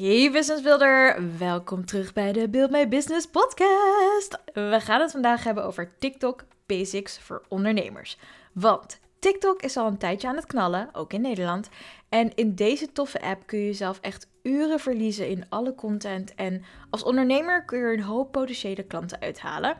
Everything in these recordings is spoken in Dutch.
Hey Business Builder, welkom terug bij de Build My Business podcast. We gaan het vandaag hebben over TikTok Basics voor ondernemers. Want TikTok is al een tijdje aan het knallen, ook in Nederland. En in deze toffe app kun je jezelf echt uren verliezen in alle content. En als ondernemer kun je er een hoop potentiële klanten uithalen.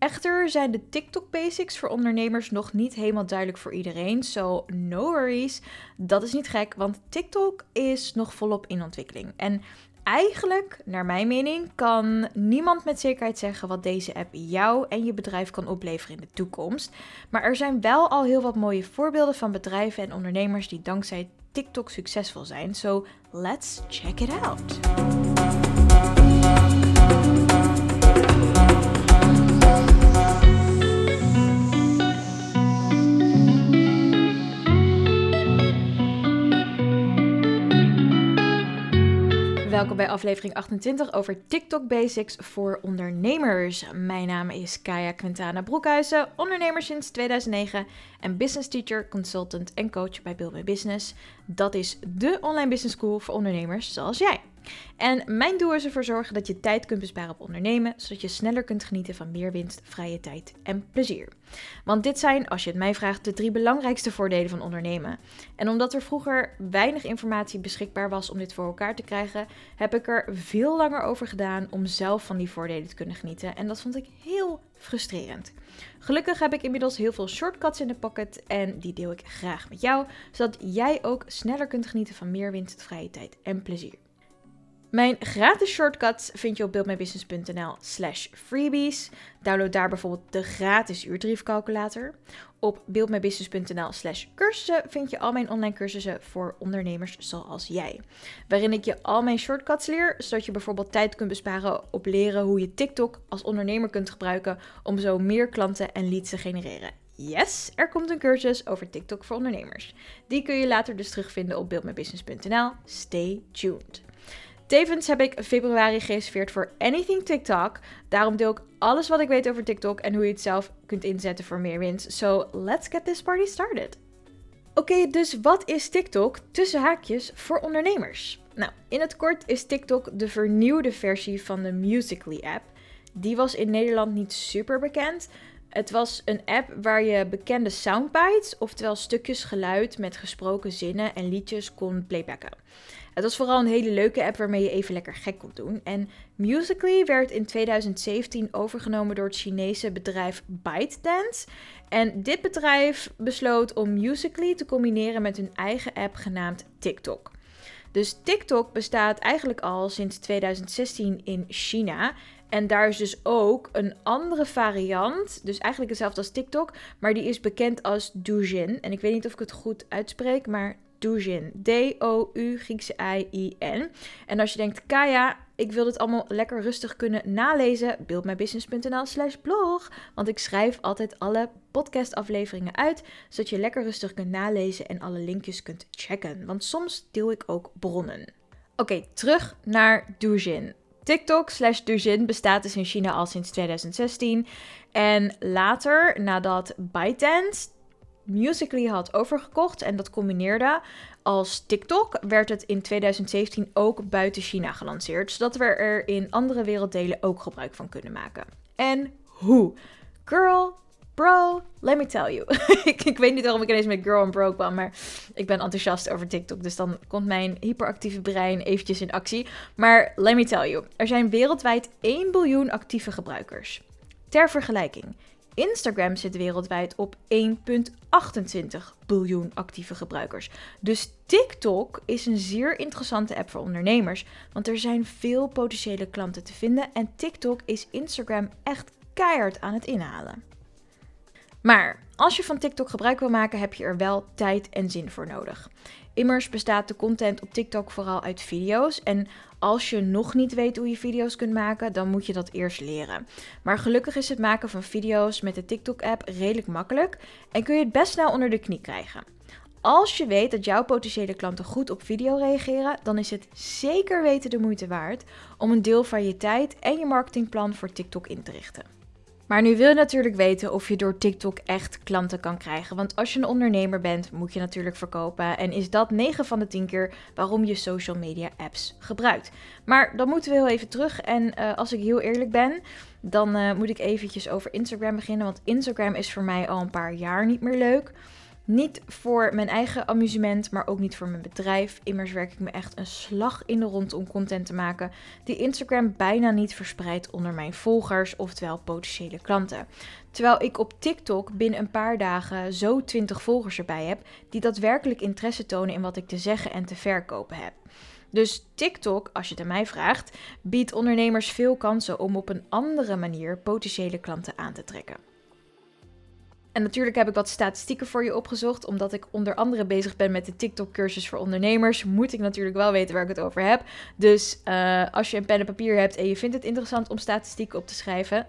Echter zijn de TikTok basics voor ondernemers nog niet helemaal duidelijk voor iedereen. So no worries. Dat is niet gek, want TikTok is nog volop in ontwikkeling. En eigenlijk, naar mijn mening, kan niemand met zekerheid zeggen wat deze app jou en je bedrijf kan opleveren in de toekomst. Maar er zijn wel al heel wat mooie voorbeelden van bedrijven en ondernemers die dankzij TikTok succesvol zijn. So let's check it out. Welkom bij aflevering 28 over TikTok Basics voor ondernemers. Mijn naam is Kaya Quintana Broekhuizen, ondernemer sinds 2009 en business teacher, consultant en coach bij Build My Business. Dat is de online business school voor ondernemers zoals jij. En mijn doel is ervoor zorgen dat je tijd kunt besparen op ondernemen, zodat je sneller kunt genieten van meer winst, vrije tijd en plezier. Want dit zijn, als je het mij vraagt, de drie belangrijkste voordelen van ondernemen. En omdat er vroeger weinig informatie beschikbaar was om dit voor elkaar te krijgen, heb ik er veel langer over gedaan om zelf van die voordelen te kunnen genieten. En dat vond ik heel frustrerend. Gelukkig heb ik inmiddels heel veel shortcuts in de pocket en die deel ik graag met jou, zodat jij ook sneller kunt genieten van meer winst, vrije tijd en plezier. Mijn gratis shortcuts vind je op buildmybusiness.nl slash freebies. Download daar bijvoorbeeld de gratis uurtariefcalculator. Op buildmybusiness.nl slash cursussen vind je al mijn online cursussen voor ondernemers zoals jij. Waarin ik je al mijn shortcuts leer, zodat je bijvoorbeeld tijd kunt besparen op leren hoe je TikTok als ondernemer kunt gebruiken om zo meer klanten en leads te genereren. Yes, er komt een cursus over TikTok voor ondernemers. Die kun je later dus terugvinden op buildmybusiness.nl. Stay tuned. Tevens heb ik februari gereserveerd voor Anything TikTok. Daarom deel ik alles wat ik weet over TikTok en hoe je het zelf kunt inzetten voor meer winst. So let's get this party started. Oké, dus wat is TikTok tussen haakjes voor ondernemers? Nou, in het kort is TikTok de vernieuwde versie van de Musically app. Die was in Nederland niet super bekend. Het was een app waar je bekende soundbites, oftewel stukjes geluid met gesproken zinnen en liedjes kon playbacken. Het was vooral een hele leuke app waarmee je even lekker gek kon doen. En Musically werd in 2017 overgenomen door het Chinese bedrijf ByteDance. En dit bedrijf besloot om Musically te combineren met hun eigen app genaamd TikTok. Dus TikTok bestaat eigenlijk al sinds 2016 in China. En daar is dus ook een andere variant, dus eigenlijk hetzelfde als TikTok, maar die is bekend als Douyin. En ik weet niet of ik het goed uitspreek, maar Douyin. D-O-U Griekse I-I-N. En als je denkt, Kaya, ik wil dit allemaal lekker rustig kunnen nalezen, buildmybusiness.nl slash blog. Want ik schrijf altijd alle podcastafleveringen uit, zodat je lekker rustig kunt nalezen en alle linkjes kunt checken. Want soms deel ik ook bronnen. Oké, terug naar Douyin. TikTok slash bestaat dus in China al sinds 2016. En later, nadat ByteDance Musically had overgekocht en dat combineerde als TikTok, werd het in 2017 ook buiten China gelanceerd, zodat we er in andere werelddelen ook gebruik van kunnen maken. En hoe? Girl, bro, let me tell you. ik, weet niet waarom ik ineens met girl en bro kwam, maar ik ben enthousiast over TikTok, dus dan komt mijn hyperactieve brein eventjes in actie. Maar let me tell you, er zijn wereldwijd 1 biljoen actieve gebruikers. Ter vergelijking, Instagram zit wereldwijd op 1,28 biljoen actieve gebruikers. Dus TikTok is een zeer interessante app voor ondernemers, want er zijn veel potentiële klanten te vinden en TikTok is Instagram echt keihard aan het inhalen. Maar als je van TikTok gebruik wil maken, heb je er wel tijd en zin voor nodig. Immers bestaat de content op TikTok vooral uit video's. En als je nog niet weet hoe je video's kunt maken, dan moet je dat eerst leren. Maar gelukkig is het maken van video's met de TikTok-app redelijk makkelijk en kun je het best snel onder de knie krijgen. Als je weet dat jouw potentiële klanten goed op video reageren, dan is het zeker weten de moeite waard om een deel van je tijd en je marketingplan voor TikTok in te richten. Maar nu wil je natuurlijk weten of je door TikTok echt klanten kan krijgen. Want als je een ondernemer bent, moet je natuurlijk verkopen. En is dat 9 van de 10 keer waarom je social media apps gebruikt. Maar dan moeten we heel even terug. En uh, als ik heel eerlijk ben, dan uh, moet ik eventjes over Instagram beginnen. Want Instagram is voor mij al een paar jaar niet meer leuk. Niet voor mijn eigen amusement, maar ook niet voor mijn bedrijf. Immers werk ik me echt een slag in de rond om content te maken die Instagram bijna niet verspreidt onder mijn volgers, oftewel potentiële klanten. Terwijl ik op TikTok binnen een paar dagen zo 20 volgers erbij heb die daadwerkelijk interesse tonen in wat ik te zeggen en te verkopen heb. Dus TikTok, als je het aan mij vraagt, biedt ondernemers veel kansen om op een andere manier potentiële klanten aan te trekken. En natuurlijk heb ik wat statistieken voor je opgezocht. Omdat ik onder andere bezig ben met de TikTok-cursus voor ondernemers, moet ik natuurlijk wel weten waar ik het over heb. Dus uh, als je een pen en papier hebt en je vindt het interessant om statistieken op te schrijven,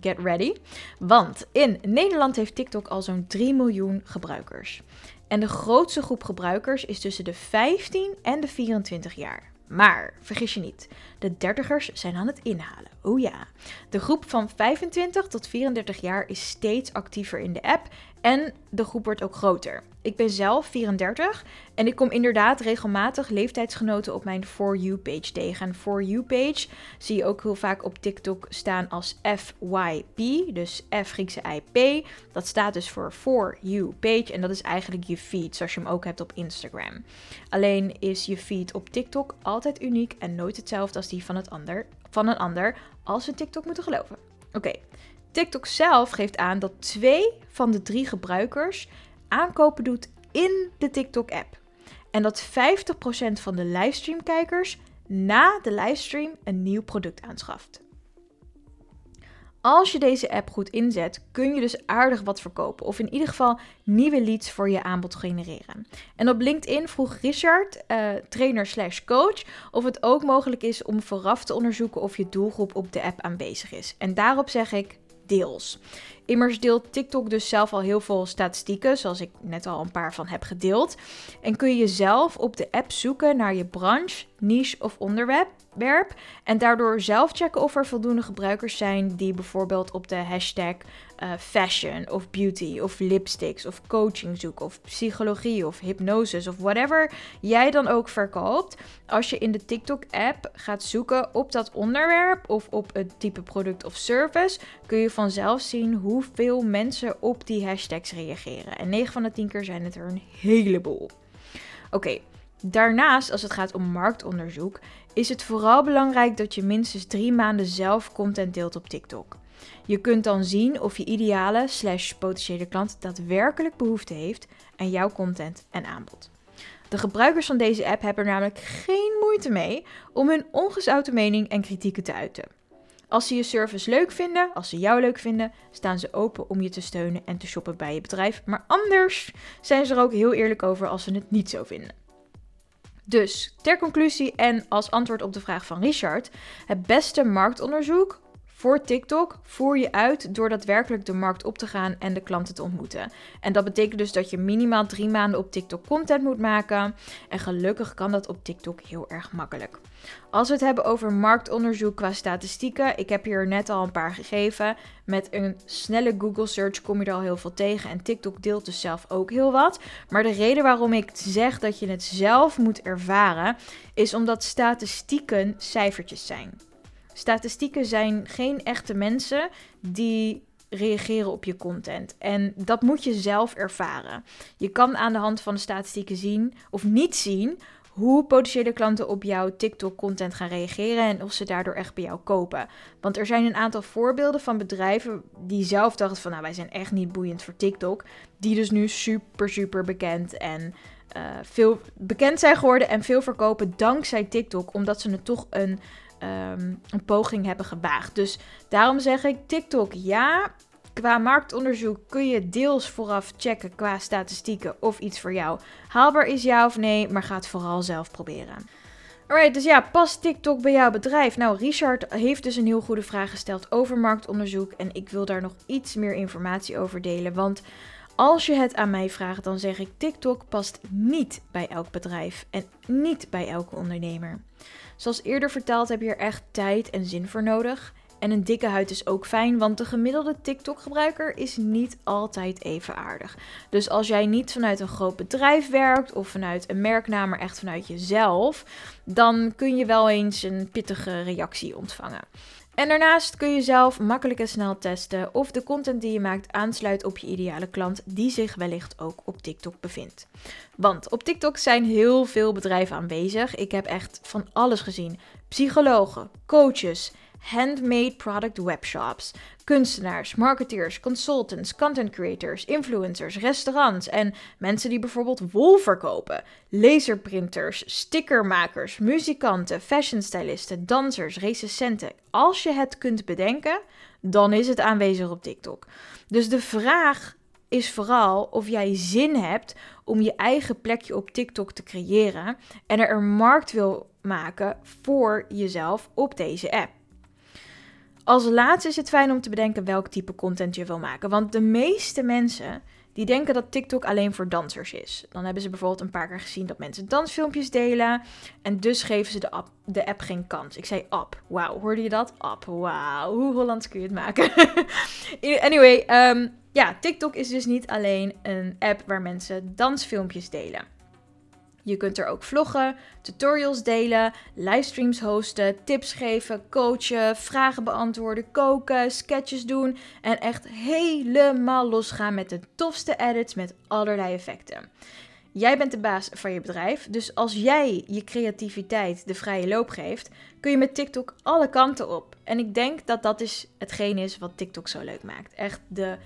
get ready. Want in Nederland heeft TikTok al zo'n 3 miljoen gebruikers. En de grootste groep gebruikers is tussen de 15 en de 24 jaar. Maar vergis je niet, de dertigers zijn aan het inhalen. Oh ja. De groep van 25 tot 34 jaar is steeds actiever in de app en de groep wordt ook groter. Ik ben zelf 34 en ik kom inderdaad regelmatig leeftijdsgenoten op mijn For You page tegen. En For You page zie je ook heel vaak op TikTok staan als FYP, dus F Griekse IP. Dat staat dus voor For You page en dat is eigenlijk je feed, zoals je hem ook hebt op Instagram. Alleen is je feed op TikTok altijd uniek en nooit hetzelfde als die van, het ander, van een ander, als we TikTok moeten geloven. Oké, TikTok zelf geeft aan dat twee van de drie gebruikers aankopen doet in de TikTok-app. En dat 50% van de livestreamkijkers na de livestream een nieuw product aanschaft. Als je deze app goed inzet, kun je dus aardig wat verkopen. Of in ieder geval nieuwe leads voor je aanbod genereren. En op LinkedIn vroeg Richard, uh, trainer slash coach, of het ook mogelijk is om vooraf te onderzoeken of je doelgroep op de app aanwezig is. En daarop zeg ik deels. Immers deelt TikTok dus zelf al heel veel statistieken, zoals ik net al een paar van heb gedeeld. En kun je zelf op de app zoeken naar je branche, niche of onderwerp. En daardoor zelf checken of er voldoende gebruikers zijn die bijvoorbeeld op de hashtag uh, fashion of beauty of lipsticks of coaching zoeken of psychologie of hypnosis of whatever jij dan ook verkoopt. Als je in de TikTok app gaat zoeken op dat onderwerp of op het type product of service, kun je vanzelf zien hoeveel mensen op die hashtags reageren. En 9 van de 10 keer zijn het er een heleboel. Oké, Daarnaast, als het gaat om marktonderzoek, is het vooral belangrijk dat je minstens drie maanden zelf content deelt op TikTok. Je kunt dan zien of je ideale slash potentiële klant daadwerkelijk behoefte heeft aan jouw content en aanbod. De gebruikers van deze app hebben er namelijk geen moeite mee om hun ongezouten mening en kritieken te uiten. Als ze je service leuk vinden, als ze jou leuk vinden, staan ze open om je te steunen en te shoppen bij je bedrijf. Maar anders zijn ze er ook heel eerlijk over als ze het niet zo vinden. Dus ter conclusie en als antwoord op de vraag van Richard: het beste marktonderzoek voor TikTok voer je uit door daadwerkelijk de markt op te gaan en de klanten te ontmoeten. En dat betekent dus dat je minimaal drie maanden op TikTok content moet maken. En gelukkig kan dat op TikTok heel erg makkelijk. Als we het hebben over marktonderzoek qua statistieken, ik heb hier net al een paar gegeven. Met een snelle Google search kom je er al heel veel tegen en TikTok deelt dus zelf ook heel wat. Maar de reden waarom ik zeg dat je het zelf moet ervaren, is omdat statistieken cijfertjes zijn. Statistieken zijn geen echte mensen die reageren op je content. En dat moet je zelf ervaren. Je kan aan de hand van de statistieken zien of niet zien hoe potentiële klanten op jouw TikTok-content gaan reageren en of ze daardoor echt bij jou kopen. Want er zijn een aantal voorbeelden van bedrijven die zelf dachten van nou wij zijn echt niet boeiend voor TikTok, die dus nu super super bekend en uh, veel bekend zijn geworden en veel verkopen dankzij TikTok, omdat ze het toch een Ehm, een poging hebben gewaagd. Dus daarom zeg ik TikTok ja. Qua marktonderzoek kun je deels vooraf checken qua statistieken of iets voor jou haalbaar is ja of nee, maar ga het vooral zelf proberen. Alright, dus ja, past TikTok bij jouw bedrijf? Nou, Richard heeft dus een heel goede vraag gesteld over marktonderzoek en ik wil daar nog iets meer informatie over delen, want als je het aan mij vraagt, dan zeg ik TikTok past niet bij elk bedrijf en niet bij elke ondernemer. Zoals eerder verteld heb je er echt tijd en zin voor nodig. En een dikke huid is ook fijn, want de gemiddelde TikTok-gebruiker is niet altijd even aardig. Dus als jij niet vanuit een groot bedrijf werkt of vanuit een merknaam, maar echt vanuit jezelf, dan kun je wel eens een pittige reactie ontvangen. En daarnaast kun je zelf makkelijk en snel testen of de content die je maakt aansluit op je ideale klant die zich wellicht ook op TikTok bevindt. Want op TikTok zijn heel veel bedrijven aanwezig. Ik heb echt van alles gezien: psychologen, coaches, handmade product webshops, kunstenaars, marketeers, consultants, content creators, influencers, restaurants en mensen die bijvoorbeeld wol verkopen, laserprinters, stickermakers, muzikanten, fashionstylisten, dansers, recensenten. Als je het kunt bedenken, dan is het aanwezig op TikTok. Dus de vraag is vooral of jij zin hebt om je eigen plekje op TikTok te creëren en er een markt wil maken voor jezelf op deze app. Als laatste is het fijn om te bedenken welk type content je wil maken. Want de meeste mensen die denken dat TikTok alleen voor dansers is. Dan hebben ze bijvoorbeeld een paar keer gezien dat mensen dansfilmpjes delen. En dus geven ze de app, de app geen kans. Ik zei app. Wauw, hoorde je dat? App. Wauw, hoe Hollands kun je het maken? anyway, ehm, ja, TikTok is dus niet alleen een app waar mensen dansfilmpjes delen. Je kunt er ook vloggen, tutorials delen, livestreams hosten, tips geven, coachen, vragen beantwoorden, koken, sketches doen en echt helemaal losgaan met de tofste edits met allerlei effecten. Jij bent de baas van je bedrijf, dus als jij je creativiteit de vrije loop geeft, kun je met TikTok alle kanten op. En ik denk dat dat is hetgeen is wat TikTok zo leuk maakt. Echt de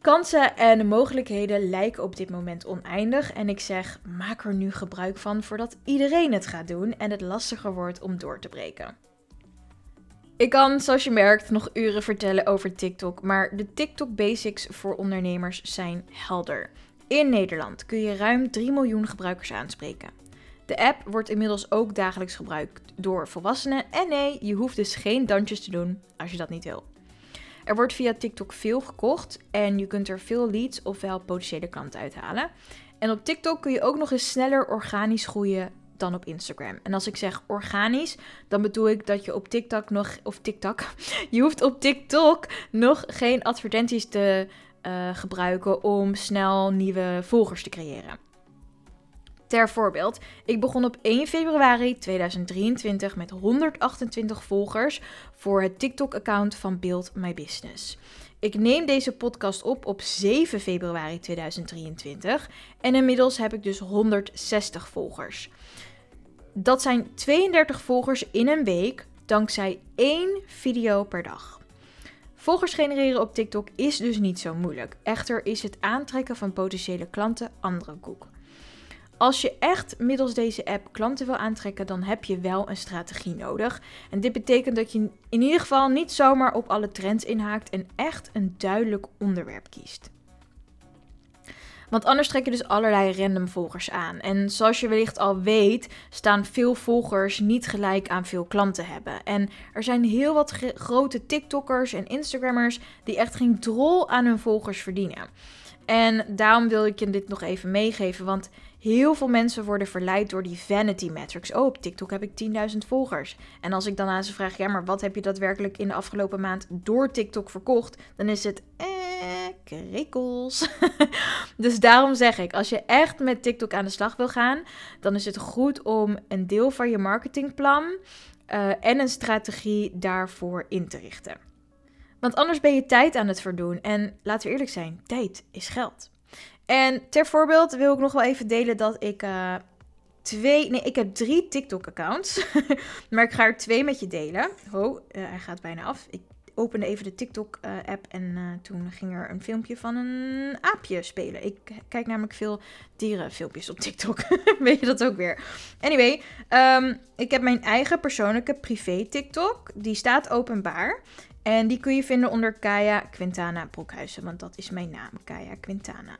Kansen en mogelijkheden lijken op dit moment oneindig en ik zeg maak er nu gebruik van voordat iedereen het gaat doen en het lastiger wordt om door te breken. Ik kan, zoals je merkt, nog uren vertellen over TikTok, maar de TikTok basics voor ondernemers zijn helder. In Nederland kun je ruim 3 miljoen gebruikers aanspreken. De app wordt inmiddels ook dagelijks gebruikt door volwassenen en nee, je hoeft dus geen dansjes te doen als je dat niet wil. Er wordt via TikTok veel gekocht en je kunt er veel leads ofwel potentiële klanten uithalen. En op TikTok kun je ook nog eens sneller organisch groeien dan op Instagram. En als ik zeg organisch, dan bedoel ik dat je op TikTok nog, of TikTok, je hoeft op TikTok nog geen advertenties te uh, gebruiken om snel nieuwe volgers te creëren. Ter voorbeeld, ik begon op 1 februari 2023 met 128 volgers voor het TikTok-account van Build My Business. Ik neem deze podcast op op 7 februari 2023 en inmiddels heb ik dus 160 volgers. Dat zijn 32 volgers in een week dankzij één video per dag. Volgers genereren op TikTok is dus niet zo moeilijk. Echter is het aantrekken van potentiële klanten andere koek. Als je echt middels deze app klanten wil aantrekken, dan heb je wel een strategie nodig. En dit betekent dat je in ieder geval niet zomaar op alle trends inhaakt en echt een duidelijk onderwerp kiest. Want anders trek je dus allerlei random volgers aan. En zoals je wellicht al weet, staan veel volgers niet gelijk aan veel klanten hebben. En er zijn heel wat grote TikTokkers en Instagrammers die echt geen drol aan hun volgers verdienen. En daarom wil ik je dit nog even meegeven. Want heel veel mensen worden verleid door die vanity metrics. Oh, op TikTok heb ik 10.000 volgers. En als ik dan aan ze vraag, ja, maar wat heb je daadwerkelijk in de afgelopen maand door TikTok verkocht? Dan is het, eh, krikkels. dus daarom zeg ik, als je echt met TikTok aan de slag wil gaan, dan is het goed om een deel van je marketingplan uh, en een strategie daarvoor in te richten. Want anders ben je tijd aan het verdoen. En laten we eerlijk zijn, tijd is geld. En ter voorbeeld wil ik nog wel even delen dat ik uh, twee, nee, ik heb drie TikTok-accounts. maar ik ga er twee met je delen. Oh, uh, hij gaat bijna af. Ik opende even de TikTok-app en uh, toen ging er een filmpje van een aapje spelen. Ik kijk namelijk veel dierenfilmpjes op TikTok. Weet je dat ook weer? Anyway, um, ik heb mijn eigen persoonlijke privé TikTok. Die staat openbaar. En die kun je vinden onder Kaya Quintana Broekhuizen, want dat is mijn naam. Kaya Quintana.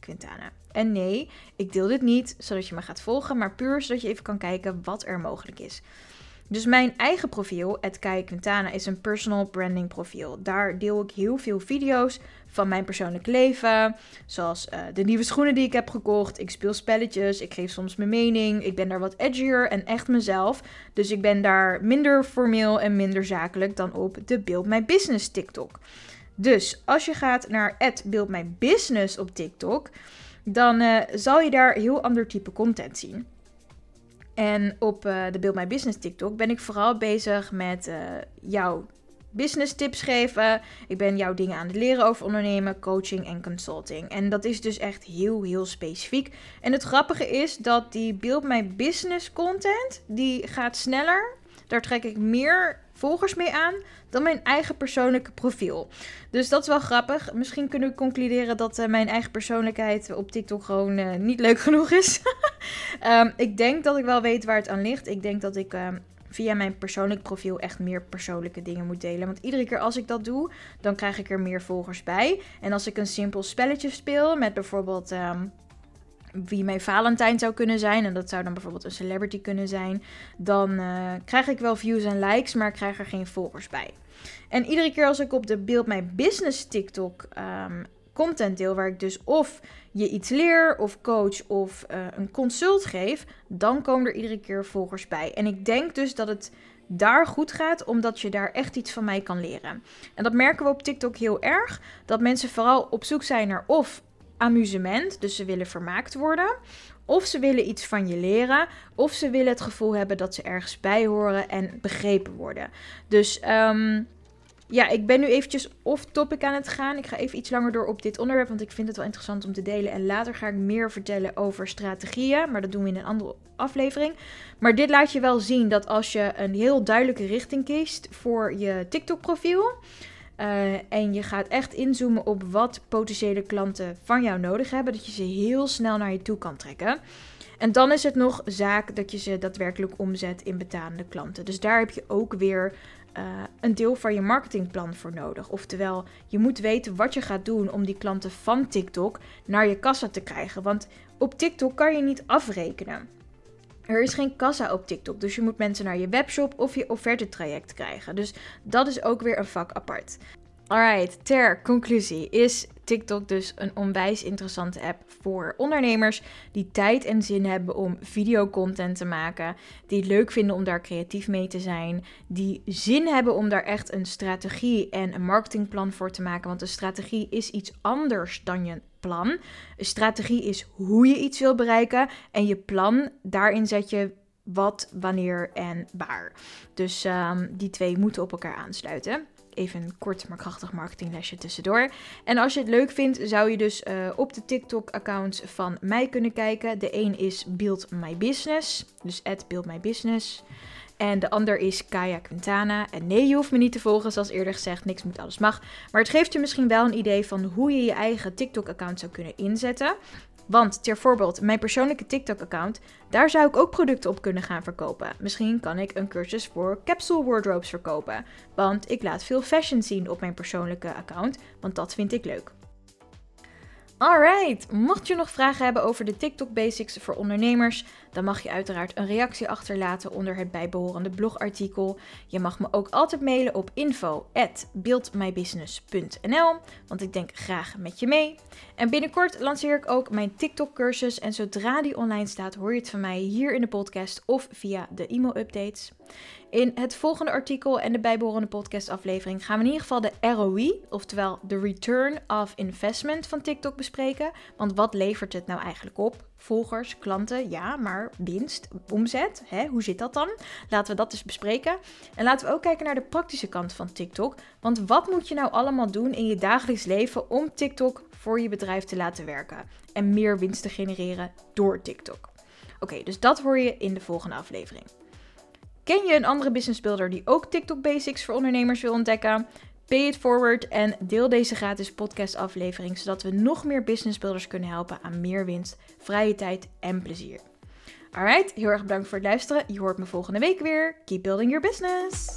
Quintana. En nee, ik deel dit niet zodat je me gaat volgen, maar puur zodat je even kan kijken wat er mogelijk is. Dus mijn eigen profiel, het Kaya Quintana, is een personal branding profiel. Daar deel ik heel veel video's van mijn persoonlijk leven. Zoals uh, de nieuwe schoenen die ik heb gekocht. Ik speel spelletjes. Ik geef soms mijn mening. Ik ben daar wat edgier en echt mezelf. Dus ik ben daar minder formeel en minder zakelijk dan op de Build My Business TikTok. Dus als je gaat naar My Business op TikTok, dan uh, zal je daar heel ander type content zien. En op uh, de Build My Business TikTok ben ik vooral bezig met uh, jouw business tips geven. Ik ben jouw dingen aan het leren over ondernemen, coaching en consulting. En dat is dus echt heel, heel specifiek. En het grappige is dat die Build My Business content, die gaat sneller. Daar trek ik meer volgers mee aan dan mijn eigen persoonlijke profiel. Dus dat is wel grappig. Misschien kunnen we concluderen dat uh, mijn eigen persoonlijkheid op TikTok gewoon uh, niet leuk genoeg is. um, ik denk dat ik wel weet waar het aan ligt. Ik denk dat ik um, via mijn persoonlijk profiel echt meer persoonlijke dingen moet delen. Want iedere keer als ik dat doe, dan krijg ik er meer volgers bij. En als ik een simpel spelletje speel met bijvoorbeeld. Um, wie mijn Valentijn zou kunnen zijn, en dat zou dan bijvoorbeeld een celebrity kunnen zijn, dan uh, krijg ik wel views en likes, maar ik krijg er geen volgers bij. En iedere keer als ik op de Build My Business TikTok um, content deel, waar ik dus of je iets leer, of coach, of uh, een consult geef, dan komen er iedere keer volgers bij. En ik denk dus dat het daar goed gaat, omdat je daar echt iets van mij kan leren. En dat merken we op TikTok heel erg, dat mensen vooral op zoek zijn naar of amusement, dus ze willen vermaakt worden. Of ze willen iets van je leren, of ze willen het gevoel hebben dat ze ergens bij horen en begrepen worden. Dus um, ja, ik ben nu eventjes off-topic aan het gaan. Ik ga even iets langer door op dit onderwerp, want ik vind het wel interessant om te delen. En later ga ik meer vertellen over strategieën, maar dat doen we in een andere aflevering. Maar dit laat je wel zien dat als je een heel duidelijke richting kiest voor je TikTok-profiel, uh, en je gaat echt inzoomen op wat potentiële klanten van jou nodig hebben, dat je ze heel snel naar je toe kan trekken. En dan is het nog zaak dat je ze daadwerkelijk omzet in betalende klanten. Dus daar heb je ook weer uh, een deel van je marketingplan voor nodig. Oftewel, je moet weten wat je gaat doen om die klanten van TikTok naar je kassa te krijgen. Want op TikTok kan je niet afrekenen. Er is geen kassa op TikTok, dus je moet mensen naar je webshop of je offertetraject krijgen. Dus dat is ook weer een vak apart. Alright, ter conclusie is TikTok dus een onwijs interessante app voor ondernemers die tijd en zin hebben om videocontent te maken, die het leuk vinden om daar creatief mee te zijn, die zin hebben om daar echt een strategie en een marketingplan voor te maken, want een strategie is iets anders dan je plan. Een strategie is hoe je iets wil bereiken en je plan, daarin zet je wat, wanneer en waar. Dus um, die twee moeten op elkaar aansluiten. Even een kort maar krachtig marketinglesje tussendoor. En als je het leuk vindt, zou je dus uh, op de TikTok-accounts van mij kunnen kijken. De een is Build My Business, dus Build My Business. En de ander is Kaya Quintana. En nee, je hoeft me niet te volgen, zoals eerder gezegd. Niks moet, alles mag. Maar het geeft je misschien wel een idee van hoe je je eigen TikTok-account zou kunnen inzetten. Want ter voorbeeld, mijn persoonlijke TikTok-account, daar zou ik ook producten op kunnen gaan verkopen. Misschien kan ik een cursus voor capsule wardrobes verkopen. Want ik laat veel fashion zien op mijn persoonlijke account, want dat vind ik leuk. Alright, mocht je nog vragen hebben over de TikTok Basics voor ondernemers, dan mag je uiteraard een reactie achterlaten onder het bijbehorende blogartikel. Je mag me ook altijd mailen op info@buildmybusiness.nl, want ik denk graag met je mee. En binnenkort lanceer ik ook mijn TikTok cursus en zodra die online staat, hoor je het van mij hier in de podcast of via de e-mail updates. In het volgende artikel en de bijbehorende podcastaflevering gaan we in ieder geval de ROI, oftewel de Return of Investment van TikTok bespreken. Want wat levert het nou eigenlijk op? Volgers, klanten, ja, maar winst, omzet, hè? hoe zit dat dan? Laten we dat eens bespreken. En laten we ook kijken naar de praktische kant van TikTok. Want wat moet je nou allemaal doen in je dagelijks leven om TikTok voor je bedrijf te laten werken en meer winst te genereren door TikTok? Oké, dus dat hoor je in de volgende aflevering. Ken je een andere business builder die ook TikTok Basics voor ondernemers wil ontdekken? Pay it forward en deel deze gratis podcast aflevering zodat we nog meer business builders kunnen helpen aan meer winst, vrije tijd en plezier. Alright, heel erg bedankt voor het luisteren. Je hoort me volgende week weer. Keep building your business.